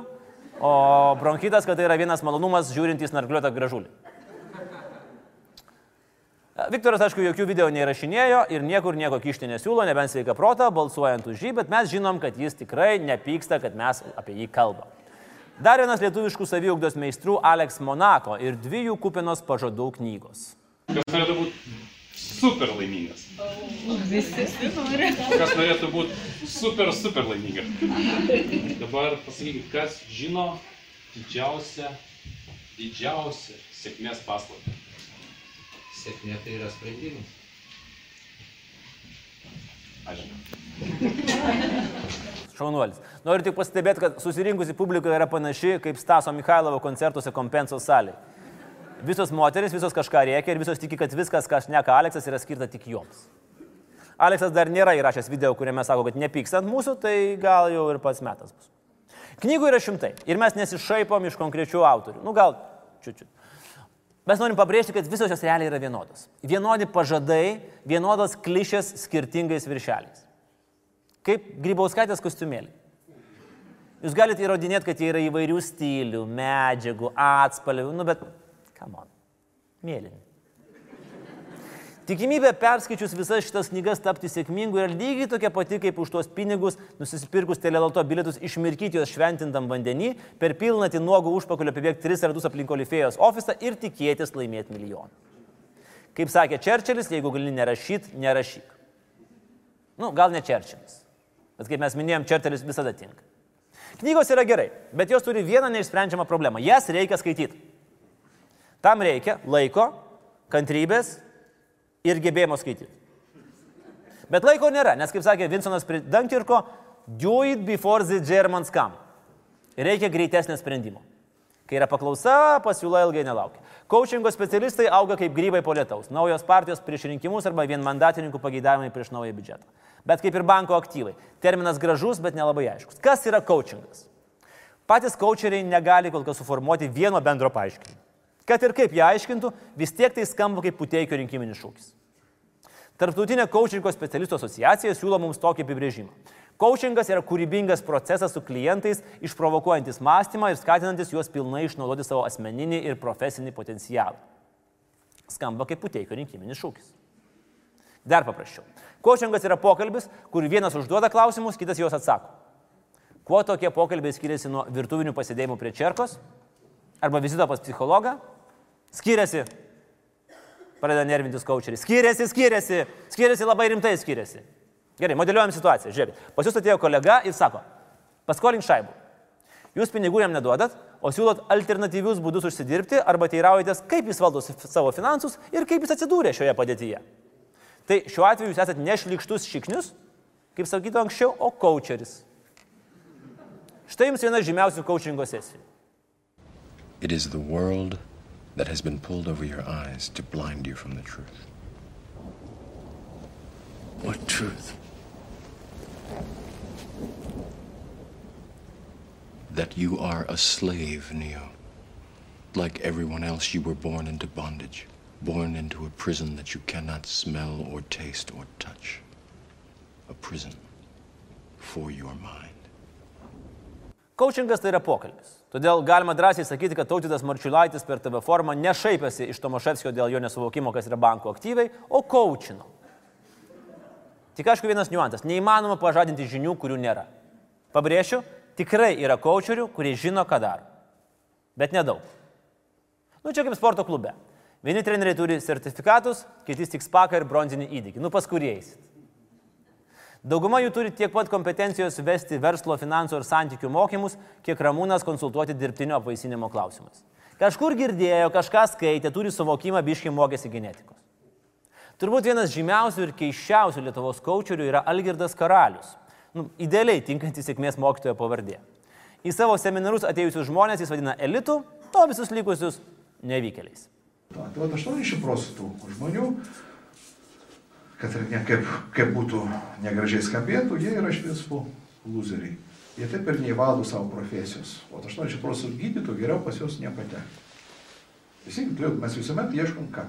S2: o bronchitas, kad tai yra vienas malonumas žiūrint į snargliuotą gražulį. Viktoras, aišku, jokių video neįrašinėjo ir niekur nieko kišti nesiūlo, nebent sveika protą, balsuojant už jį, bet mes žinom, kad jis tikrai nepyksta, kad mes apie jį kalbam. Dar vienas lietuviškų saviugdos meistrų Alex Monako ir dvi jų kupinos pažadų knygos.
S11: Kas norėtų būti super laimingas?
S12: Visi nori.
S11: Kas norėtų būti super, super laimingas? Dabar pasakykit, kas žino didžiausią, didžiausią sėkmės paslaptį?
S3: Sėkmė tai yra sprendimas.
S11: Aš žinau. *laughs*
S2: Šaunuolis. Noriu tik pastebėti, kad susirinkusi publika yra panaši kaip Staso Mikhailovo koncertuose kompensos salėje. Visos moteris, visos kažką reikia ir visos tiki, kad viskas, ką šneka Aleksas, yra skirta tik joms. Aleksas dar nėra įrašęs video, kuriame sako, kad nepyks ant mūsų, tai gal jau ir pats metas bus. Knygų yra šimtai ir mes nesišaipom iš konkrečių autorių. Nu gal, čiūčiu. Mes norim pabrėžti, kad visos jos realiai yra vienodos. Vienodi pažadai, vienodos klišės skirtingais viršeliais. Kaip grybauskaitės kostiumėlį. Jūs galite įrodinėti, kad jie yra įvairių stilių, medžiagų, atspalvių, nu bet, come on, mėlyni. Tikimybė perskaičius visas šitas knygas tapti sėkmingu yra lygiai tokia pati, kaip už tuos pinigus, nusipirkus teleloto bilietus, išmirkyti juos šventintam vandenį, per pilnatį nuogų užpakalio apibėgti tris ratus aplink Olifėjos ofisą ir tikėtis laimėti milijoną. Kaip sakė Čerčilis, jeigu gali nerašyti, nerašyk. Nu, gal ne Čerčilis. Bet kaip mes minėjom, Čerčilis visada tinka. Knygos yra gerai, bet jos turi vieną neišsprendžiamą problemą. Jas reikia skaityti. Tam reikia laiko, kantrybės ir gebėjimo skaityti. Bet laiko nėra, nes kaip sakė Vinsonas Dankirko, do it before the Germans come. Reikia greitesnio sprendimo. Kai yra paklausa, pasiūla ilgai nelaukia. Coachingo specialistai auga kaip grybai po lietaus. Naujos partijos prieš rinkimus arba vienmandatininkų pageidavimai prieš naują biudžetą. Bet kaip ir banko aktyvai. Terminas gražus, bet nelabai aiškus. Kas yra coachingas? Patys coacheriai negali kol kas suformuoti vieno bendro paaiškinimo. Kad ir kaip jie aiškintų, vis tiek tai skamba kaip puteikio rinkiminis šūkis. Tarptautinė coachingo specialistų asociacija siūlo mums tokį apibrėžimą. Coachingas yra kūrybingas procesas su klientais, išprovokuojantis mąstymą ir skatinantis juos pilnai išnaudoti savo asmeninį ir profesinį potencialą. Skamba kaip puteikio rinkiminis šūkis. Dar paprasčiau. Coachingas yra pokalbis, kur vienas užduoda klausimus, kitas juos atsako. Kuo tokie pokalbiai skiriasi nuo virtuvinių pasidėjimų prie čerkos arba vizito pas psichologą? Skiriasi. Pradeda nervintis coacheriai. Skiriasi, skiriasi, skiriasi labai rimtai skiriasi. Gerai, modeliuojam situaciją. Žiūrėkit, pas jūs atėjo kolega ir sako, paskolink šaibų. Jūs pinigų jam neduodat, o siūlot alternatyvius būdus užsidirbti arba teiraujatės, kaip jis valdo savo finansus ir kaip jis atsidūrė šioje padėtyje. Tai šiuo atveju jūs esate nešlikštus šiknius, kaip sakytų anksčiau, o coacheris. Štai jums viena žymiausių coachingo sesijų.
S13: It is the world that has been pulled over your eyes to blind you from the truth.
S14: What truth?
S13: That you are a slave, Neo. Like everyone else, you were born into bondage, born into a prison that you cannot smell or taste or touch. A prison for your mind.
S2: Coachingas tai yra pokalbis. Todėl galima drąsiai sakyti, kad Tautidas Marčiulaitis per TV formą nešaipėsi iš Tomaševskio dėl jo nesuvokimo, kas yra banko aktyviai, o coachino. Tik aišku vienas niuansas - neįmanoma pažadinti žinių, kurių nėra. Pabrėšiu, tikrai yra coacherių, kurie žino, ką daro. Bet nedaug. Nu čia kaip sporto klube. Vieni treneriai turi sertifikatus, kiti tik spaką ir bronzinį įdėkį. Nu pas kuriais. Dauguma jų turi tiek pat kompetencijos vesti verslo, finansų ir santykių mokymus, kiek ramūnas konsultuoti dirbtinio apvaisinimo klausimais. Kažkur girdėjo, kažką skaitė, turi suvokimą, biškai mokėsi genetikos. Turbūt vienas žymiausių ir keiščiausių Lietuvos kočiurių yra Algirdas Karalius. Nu, idealiai tinkantis sėkmės mokytojo pavardė. Į savo seminarus atėjusius žmonės jis vadina elitu, o visus likusius nevykėliais.
S14: Tai va 80 procentų žmonių, kad ir ne kaip, kaip būtų negražiai skambėtų, jie yra principo loseriai. Jie taip ir neįvaldo savo profesijos. O 80 procentų gydytojų geriau pas juos nepatekti. Visi, mes visuomet ieškom ką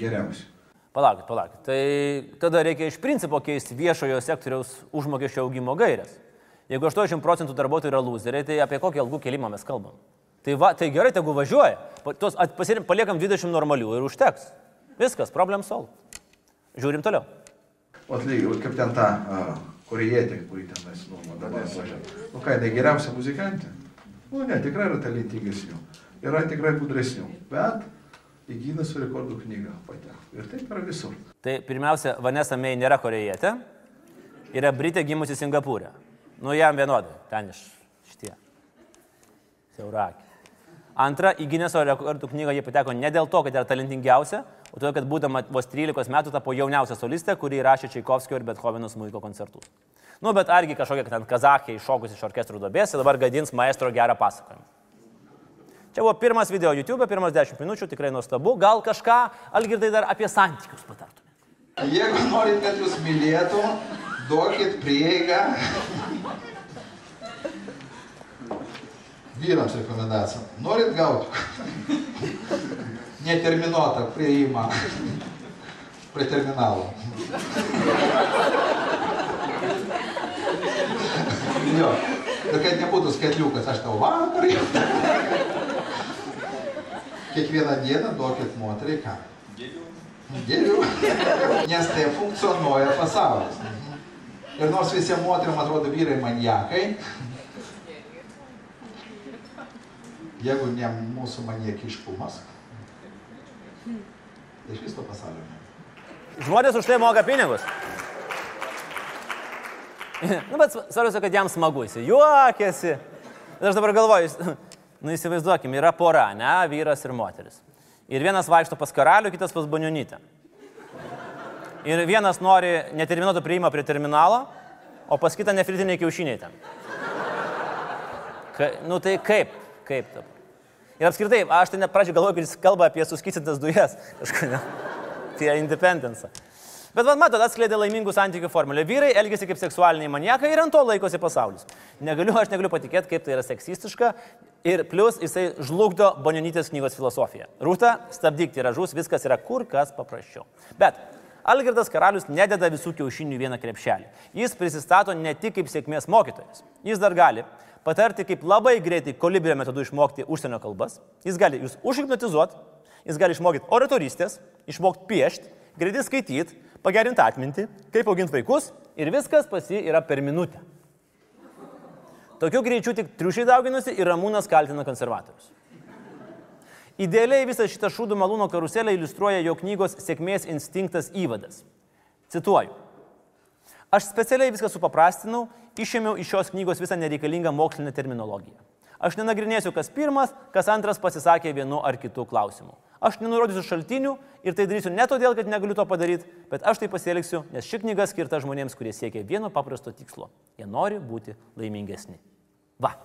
S14: geriausiai.
S2: Palaukit, palaukit. Tai tada reikia iš principo keisti viešojo sektoriaus užmokesčio augimo gairias. Jeigu 80 procentų darbuotojų yra loseriai, tai apie kokį algų kelimą mes kalbam? Tai, va, tai gerai, tegu važiuoja. Tos pasirim, paliekam 20 normalių ir užteks. Viskas, problem solved. Žiūrim toliau.
S14: O lygiai, kaip ten ta uh, korėjėtė, kuri tenais, nu, dabar atvažiavo. Nu ką, jinai geriausia muzikantė? Nu, ne, tikrai yra talentingesnių. Yra tikrai budresnių. Bet į Gineso rekordų knygą pateko. Ir taip yra visur.
S2: Tai pirmiausia, Vanessa May nėra korėjėtė. Yra Britė gimusi Singapūrė. Nu, jam vienodai, ten iš šitie. Siaurakė. Antra, į Gineso rekordų knygą jie pateko ne dėl to, kad yra talentingiausia, todėl, kad būdama vos 13 metų tapo jauniausia solistė, kuri įrašė Čaikovskio ir Bethoveno smuiko koncertus. Nu, bet argi kažkokia ten kazakė iššokus iš orkestrų duobės ir dabar gadins maestro gerą pasakojimą. Čia buvo pirmas video YouTube, pirmas 10 minučių, tikrai nuostabu. Gal kažką, Algirdai, dar apie santykius patartų.
S15: Jeigu norit, kad jūs mylėtų, duokit prieigą. Vyrams rekomendacija. Norit gauti neterminuotą prieimą prie terminalo. Jo. Ir kad nebūtų skaitliukas, aš tau vakar. Kiekvieną dieną duokit moteriai ką? Geriau. Nes tai funkcionuoja pasaulis. Ir nors visiems moteriam atrodo vyrai maniakai, jeigu ne mūsų maniekiškumas, iš viso pasaulio.
S2: Žmonės už tai moka pinigus. *laughs* nu, bet svarbiausia, kad jam smagu, jis juokiasi. Ir aš dabar galvoju, *laughs* nu įsivaizduokim, yra pora, ne, vyras ir moteris. Ir vienas vaikšto pas karalių, kitas pas banionytę. Ir vienas nori neterminuoto prieimą prie terminalo, o pas kitą nefritiniai kiaušiniai ten. Ka, nu tai kaip, kaip dabar? Ir apskritai, aš tai net pradžioje galvoju, kad jis kalba apie suskysintas dujas kažkodėl. Tai independence. Bet man matot, atskleidė laimingų santykių formulę. Vyrai elgesi kaip seksualiniai maniekai ir ant to laikosi pasaulis. Negaliu, aš negaliu patikėti, kaip tai yra seksistiška. Ir plus jisai žlugdo Bonionytės knygos filosofiją. Rūta, stabdyk tiražus, viskas yra kur kas paprasčiau. Bet Algirdas karalius nededa visų kiaušinių į vieną krepšelį. Jis prisistato ne tik kaip sėkmės mokytojas. Jis dar gali patarti, kaip labai greitai kolibrio metodu išmokti užsienio kalbas. Jis gali jūs užhipnotizuoti, jis gali išmokyti oratorystės, išmokti piešti, greitai skaityti, pagerinti atmintį, kaip auginti vaikus ir viskas pas jį yra per minutę. Tokiu greičiu tik triušiai dauginasi ir Ramūnas kaltina konservatorius. Idealiai visą šitą šūdų malūno karuselę iliustruoja jo knygos Sėkmės instinktas įvadas. Cituoju. Aš specialiai viską supaprastinau, išėmiau iš šios knygos visą nereikalingą mokslinę terminologiją. Aš nenagrinėsiu, kas pirmas, kas antras pasisakė vienu ar kitu klausimu. Aš nenurodysiu šaltinių ir tai darysiu ne todėl, kad negaliu to padaryti, bet aš tai pasielgsiu, nes ši knyga skirta žmonėms, kurie siekia vieno paprasto tikslo. Jie nori būti laimingesni. Va.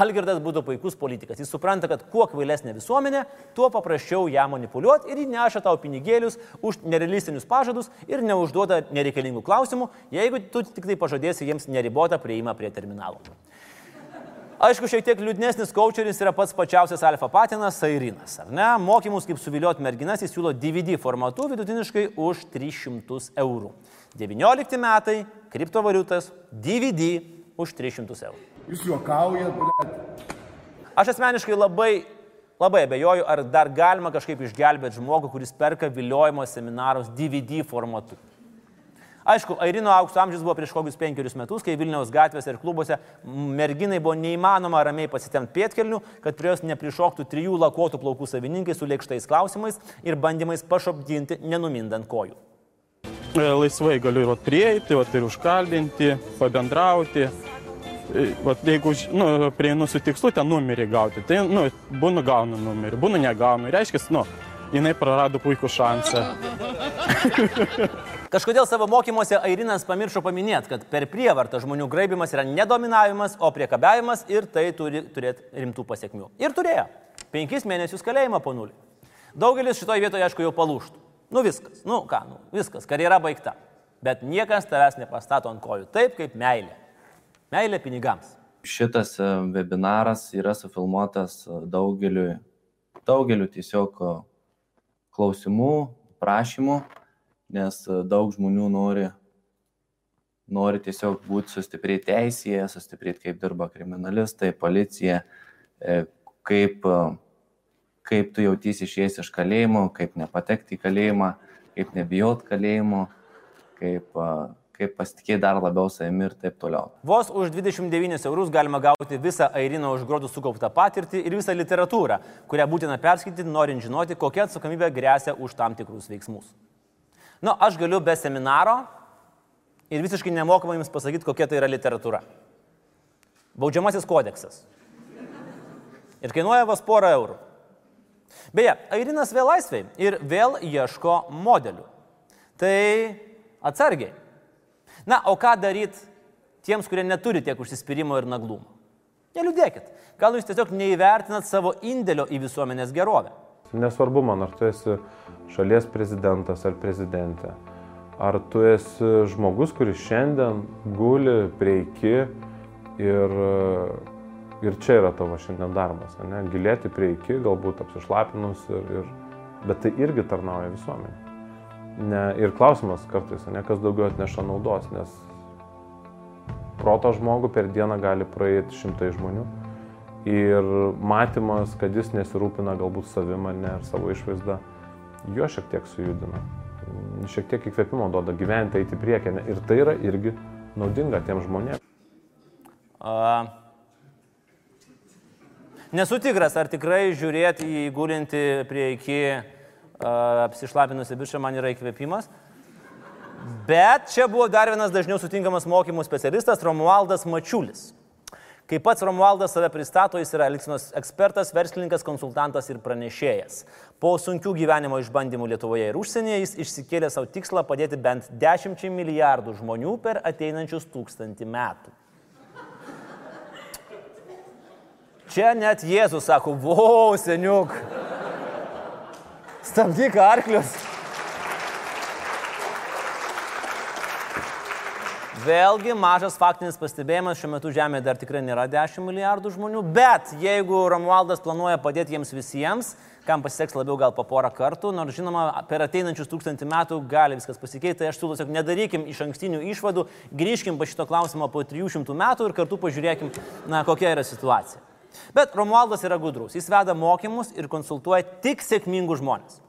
S2: Algirdas būtų puikus politikas. Jis supranta, kad kuo kvailesnė visuomenė, tuo paprasčiau ją manipuliuoti ir jį neša tau pinigėlius už nerealistinius pažadus ir neužduoda nereikalingų klausimų, jeigu tu tik tai pažadėsi jiems neribotą prieimą prie terminalo. Aišku, šiek tiek liūdnesnis kočeris yra pats pačiausias alfa patinas Sairinas, ar ne? Mokymus, kaip suvilioti merginas, jis siūlo DVD formatu vidutiniškai už 300 eurų. 19 metai, kriptovaliutas, DVD už 300 eurų.
S16: Jūs juokaujat, bet.
S2: Aš asmeniškai labai, labai abejoju, ar dar galima kažkaip išgelbėti žmogų, kuris perka viliojimo seminarus DVD formatu. Aišku, Airino aukso amžius buvo prieš kokius penkerius metus, kai Vilniaus gatvėse ir klubuose merginai buvo neįmanoma ramiai pasitemti pietkelnių, kad prie jos neprišoktų trijų lakuotų plaukų savininkai su lėkštais klausimais ir bandymais pašopdinti, nenumindant kojų.
S17: E, laisvai galiu ir prieiti, ir užkaldinti, pabendrauti. E, vat, jeigu nu, prieinu su tikslu ten numerį gauti, tai nu, būnu gaunu numerį, būnu negaunu. Reiškia, nu, jinai prarado puikų šansą. *laughs*
S2: Kažkodėl savo mokymuose Airinas pamiršo paminėti, kad per prievartą žmonių graibimas yra nedominavimas, o priekabiavimas ir tai turi turėti rimtų pasiekmių. Ir turėjo. Penkis mėnesius kalėjimą po nulį. Daugelis šitoje vietoje, aišku, jau palūštų. Nu viskas, nu ką, nu viskas, karjera baigta. Bet niekas tavęs nepastato ant kojų taip kaip meilė. Meilė pinigams.
S6: Šitas e, webinaras yra sufilmuotas e, daugeliu, daugeliu tiesiog e, klausimų, prašymų nes daug žmonių nori, nori tiesiog būti sustiprėti teisėje, sustiprėti kaip dirba kriminalistai, policija, kaip, kaip tu jautysi išėjęs iš kalėjimo, kaip nepatekti į kalėjimą, kaip nebijot kalėjimo, kaip, kaip pasitikėti dar labiau savimi ir taip toliau.
S2: Vos už 29 eurus galima gauti visą Airino užgrodų sukauptą patirtį ir visą literatūrą, kurią būtina perskaityti, norint žinoti, kokia atsakomybė grėsia už tam tikrus veiksmus. Nu, aš galiu be seminaro ir visiškai nemokamai jums pasakyti, kokia tai yra literatūra. Baudžiamasis kodeksas. Ir kainuoja vos porą eurų. Beje, Airinas vėl laisvai ir vėl ieško modelių. Tai atsargiai. Na, o ką daryti tiems, kurie neturi tiek užsispyrimo ir naglumo? Neliūdėkit. Gal jūs tiesiog neįvertinat savo indėlio į visuomenės gerovę.
S18: Nesvarbu man, ar tu esi šalies prezidentas ar prezidentė. Ar tu esi žmogus, kuris šiandien guli prie iki ir, ir čia yra tavo šiandien darbas. Ne? Gilėti prie iki, galbūt apsišlapinus, ir, ir, bet tai irgi tarnauja visuomenė. Ne, ir klausimas kartais, ne kas daugiau atneša naudos, nes proto žmogų per dieną gali praeiti šimtai žmonių. Ir matymas, kad jis nesirūpina galbūt savim ar ne, ar savo išvaizdą, jo šiek tiek sujudina. Šiek tiek įkvėpimo duoda gyventi, eiti priekį. Ne? Ir tai yra irgi naudinga tiem žmonėms.
S2: A, nesu tikras, ar tikrai žiūrėti į gulinti prie iki apsišlapinusi bičią man yra įkvėpimas. Bet čia buvo dar vienas dažniau sutinkamas mokymų specialistas Romualdas Mačiulis. Kaip pats Romualdas save pristato, jis yra Elksinos ekspertas, verslininkas, konsultantas ir pranešėjas. Po sunkių gyvenimo išbandymų Lietuvoje ir užsienyje jis išsikėlė savo tikslą padėti bent 10 milijardų žmonių per ateinančius tūkstantį metų. Čia net Jėzus sako, vau, seniuk. Stabdyk arklius. Vėlgi mažas faktinis pastebėjimas, šiuo metu Žemėje dar tikrai nėra 10 milijardų žmonių, bet jeigu Romualdas planuoja padėti jiems visiems, kam pasiseks labiau gal po porą kartų, nors žinoma, per ateinančius tūkstantį metų gali viskas pasikeisti, tai aš siūlau tiesiog nedarykim iš ankstinių išvadų, grįžkim po šito klausimo po 300 metų ir kartu pažiūrėkim, na, kokia yra situacija. Bet Romualdas yra gudrus, jis veda mokymus ir konsultuoja tik sėkmingus žmonės.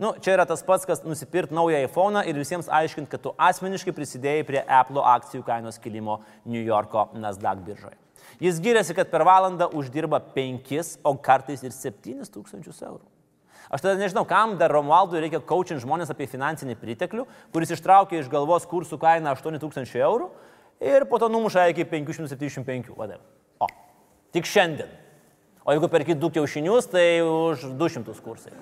S2: Nu, čia yra tas pats, kas nusipirkti naują iPhone ir visiems aiškinti, kad tu asmeniškai prisidėjai prie Apple akcijų kainos kilimo New Yorko Nasdaq biržoje. Jis giriasi, kad per valandą uždirba 5, o kartais ir 7 tūkstančius eurų. Aš tada nežinau, kam dar Romualdui reikia coaching žmonės apie finansinį priteklių, kuris ištraukia iš galvos kursų kainą 8000 eurų ir po to numuša iki 575. Vadai. Tik šiandien. O jeigu perki du kiaušinius, tai už 200 kursai.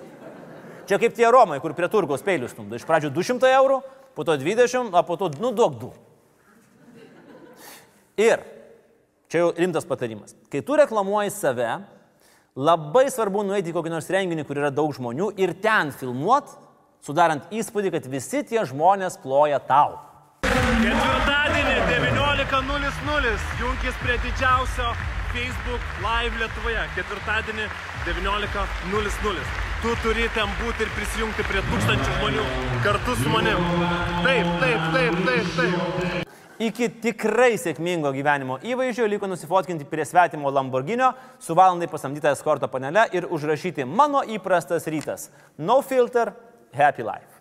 S2: Čia kaip tie Romai, kur prie turgaus peilius stumdo. Iš pradžių 200 eurų, po to 20, o po to, nu, duok du. Ir čia jau rimtas patarimas. Kai tu reklamuoji save, labai svarbu nueiti į kokį nors renginį, kur yra daug žmonių ir ten filmuot, sudarant įspūdį, kad visi tie žmonės ploja tau.
S19: Ketvirtadienį 19.00 jungkis prie didžiausio Facebook Live Lietuvoje. Ketvirtadienį 19.00. Tu turi ten būti ir prisijungti prie tūkstančių žmonių kartu su manim. Taip, taip, taip, taip, taip.
S2: Iki tikrai sėkmingo gyvenimo įvaizdžio liko nusifotkinti prie svetimo Lamborginio su valandai pasamdytą eskorto panelę ir užrašyti mano įprastas rytas. No filter, happy life.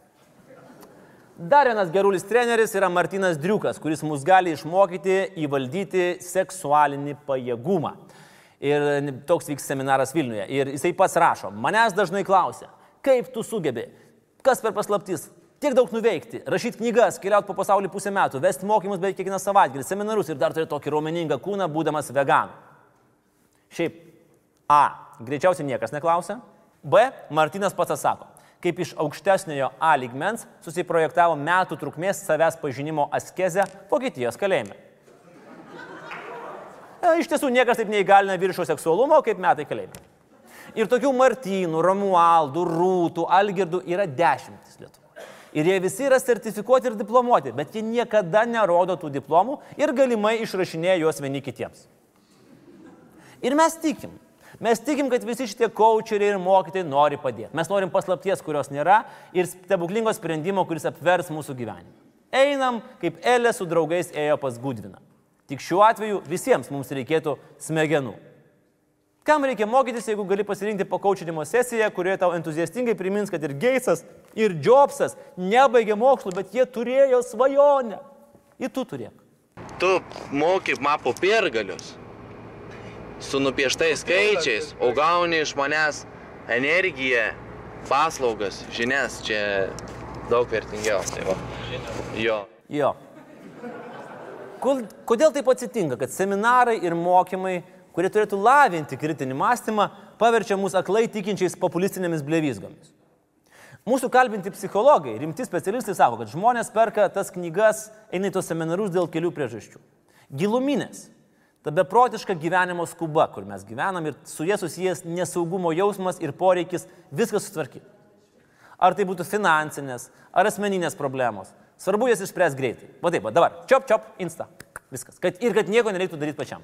S2: Dar vienas gerulis treneris yra Martinas Driukas, kuris mus gali išmokyti įvaldyti seksualinį pajėgumą. Ir toks vyks seminaras Vilniuje. Ir jisai pats rašo, manęs dažnai klausia, kaip tu sugebi, kas per paslaptis, tiek daug nuveikti, rašyti knygas, keliauti po pasaulį pusę metų, vesti mokymus beveik kiekvieną savaitgalį, seminarus ir dar turi tokį raumeningą kūną, būdamas vegan. Šiaip, A, greičiausiai niekas neklausia. B, Martinas pats atsako, kaip iš aukštesniojo A lygmens susiprojektavo metų trukmės savęs pažinimo askezę Vokietijos kalėjime. E, iš tiesų niekas taip neįgalina viršo seksualumo kaip metai kalėjime. Ir tokių Martynų, Romualdų, Rūtų, Algirdų yra dešimtis Lietuvoje. Ir jie visi yra sertifikuoti ir diplomuoti, bet jie niekada nerodo tų diplomų ir galimai išrašinėja juos vieni kitiems. Ir mes tikim. Mes tikim, kad visi šitie coacheriai ir mokytojai nori padėti. Mes norim paslapties, kurios nėra ir stebuklingo sprendimo, kuris apvers mūsų gyvenimą. Einam, kaip Elė su draugais ėjo pas Gudviną. Tik šiuo atveju visiems mums reikėtų smegenų. Kam reikia mokytis, jeigu gali pasirinkti pakaučinimo sesiją, kurioje tau entuziastingai primins, kad ir Geisas, ir Jobsas nebaigė mokslų, bet jie turėjo svajonę. Ir tu turėk.
S20: Tu moki mapo pergalius su nupieštais skaičiais, o gauni iš manęs energiją, paslaugas, žinias, čia daug vertingiau. Tai va. Jo.
S2: Jo. Kodėl taip atsitinka, kad seminarai ir mokymai, kurie turėtų lavinti kritinį mąstymą, paverčia mus aklai tikinčiais populistinėmis blevizgomis. Mūsų kalbinti psichologai, rimti specialistai sako, kad žmonės perka tas knygas, eina į tos seminarus dėl kelių priežasčių. Giluminės. Ta beprotiška gyvenimo skuba, kur mes gyvenam ir su jie susijęs nesaugumo jausmas ir poreikis viską sutvarkyti. Ar tai būtų finansinės, ar asmeninės problemos. Svarbu jas išspręs greitai. Va taip, va dabar. Čiop, čiop, insta. Viskas. Kad, ir kad nieko nereiktų daryti pačiam.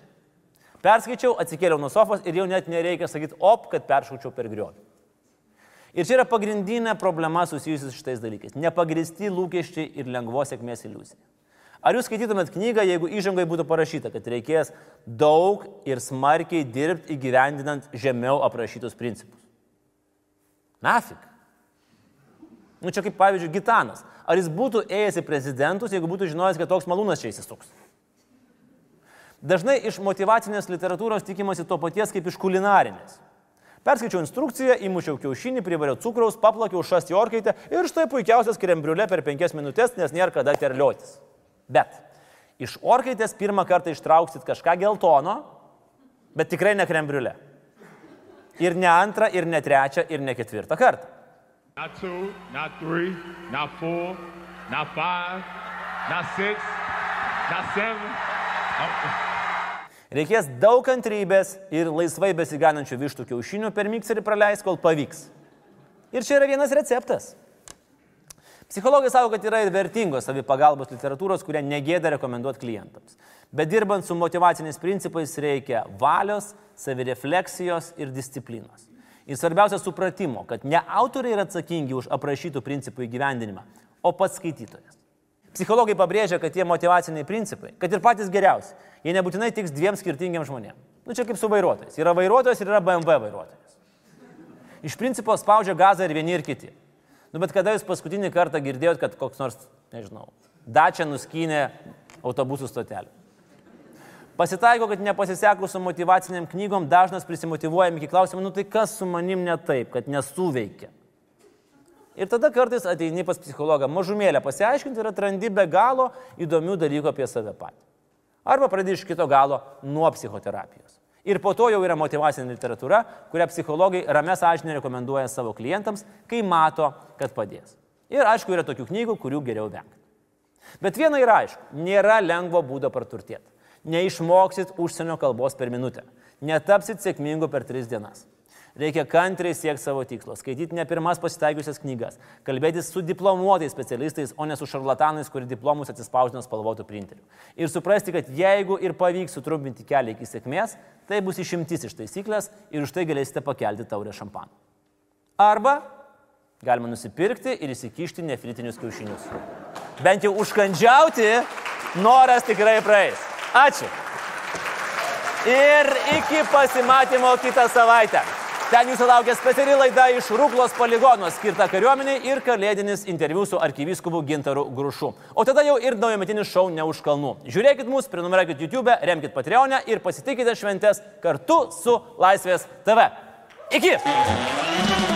S2: Perskaičiau, atsikėliau nuo sofos ir jau net nereikia sakyti, op, kad peršaučiau per griovį. Ir čia yra pagrindinė problema susijusi su šitais dalykais. Nepagristi lūkesčiai ir lengvos sėkmės iliuzija. Ar jūs skaitytumėt knygą, jeigu įžangai būtų parašyta, kad reikės daug ir smarkiai dirbti įgyvendinant žemiau aprašytus principus? Nafik. Nu čia kaip pavyzdžiui Gitanas. Ar jis būtų ėjęs į prezidentus, jeigu būtų žinojęs, kad toks malūnas čia įsisuks? Dažnai iš motivacinės literatūros tikimasi to paties kaip iš kulinarinės. Perskaičiau instrukciją, įmušiau kiaušinį, privariau cukraus, paplakiau šasti orkaitę ir štai puikiausias krembriulė per penkias minutės, nes nėra kada terliotis. Bet iš orkaitės pirmą kartą ištrauksit kažką geltono, bet tikrai ne krembriulė. Ir ne antrą, ir ne trečią, ir ne ketvirtą kartą.
S21: Not two, not three, not four, not five, not six, not seven.
S2: Reikės daug kantrybės ir laisvai besiganančių vištų kiaušinių per mikserį praleis, kol pavyks. Ir čia yra vienas receptas. Psichologai sako, kad yra ir vertingos savipagalbos literatūros, kurią negėda rekomenduoti klientams. Bet dirbant su motivaciniais principais reikia valios, savirefleksijos ir disciplinos. Ir svarbiausia supratimo, kad ne autoriai yra atsakingi už aprašytų principų įgyvendinimą, o pats skaitytojas. Psichologai pabrėžia, kad tie motivaciniai principai, kad ir patys geriausi, jie nebūtinai tiks dviem skirtingiams žmonėms. Nu čia kaip su vairuotojais. Yra vairuotojas ir yra BMW vairuotojas. Iš principo spaudžia gazą ir vieni ir kiti. Nu bet kada jūs paskutinį kartą girdėjot, kad koks nors, nežinau, dačia nuskynė autobusų stotelį? Pasitaiko, kad nepasisekus su motivaciniam knygom dažnas prisimotivuojam iki klausimų, nu tai kas su manim ne taip, kad nesuveikia. Ir tada kartais ateini pas psichologą mažumėlę pasiaiškinti ir atrandi be galo įdomių dalykų apie save patį. Arba pradedi iš kito galo nuo psichoterapijos. Ir po to jau yra motivacinė literatūra, kurią psichologai ramės sąžinė rekomenduoja savo klientams, kai mato, kad padės. Ir aišku, yra tokių knygų, kurių geriau vengti. Bet viena yra aišku, nėra lengvo būdo praturtėti. Neišmoksit užsienio kalbos per minutę. Netapsit sėkmingu per tris dienas. Reikia kantriai siekti savo tikslo, skaityti ne pirmas pasitaikiusias knygas, kalbėtis su diplomuotais specialistais, o ne su šarlatanais, kurie diplomus atsispausdino spalvotų printerių. Ir suprasti, kad jeigu ir pavyks sutrumpinti kelią iki sėkmės, tai bus išimtis iš taisyklės ir už tai galėsite pakelti taurę šampaną. Arba galima nusipirkti ir įsikišti nefritinius kiaušinius. Bent jau užkandžiauti noras tikrai praeis. Ačiū. Ir iki pasimatymo kitą savaitę. Ten jūsų laukia speciali laida iš Rūklos poligono skirta kariuomeniai ir kalėdinis interviu su arkivyskupu Gintaru Grušu. O tada jau ir naujametinis šou ne už kalnų. Žiūrėkit mus, prenumeruokit YouTube, remkite Patreonę ir pasitikite šventės kartu su Laisvės TV. Iki!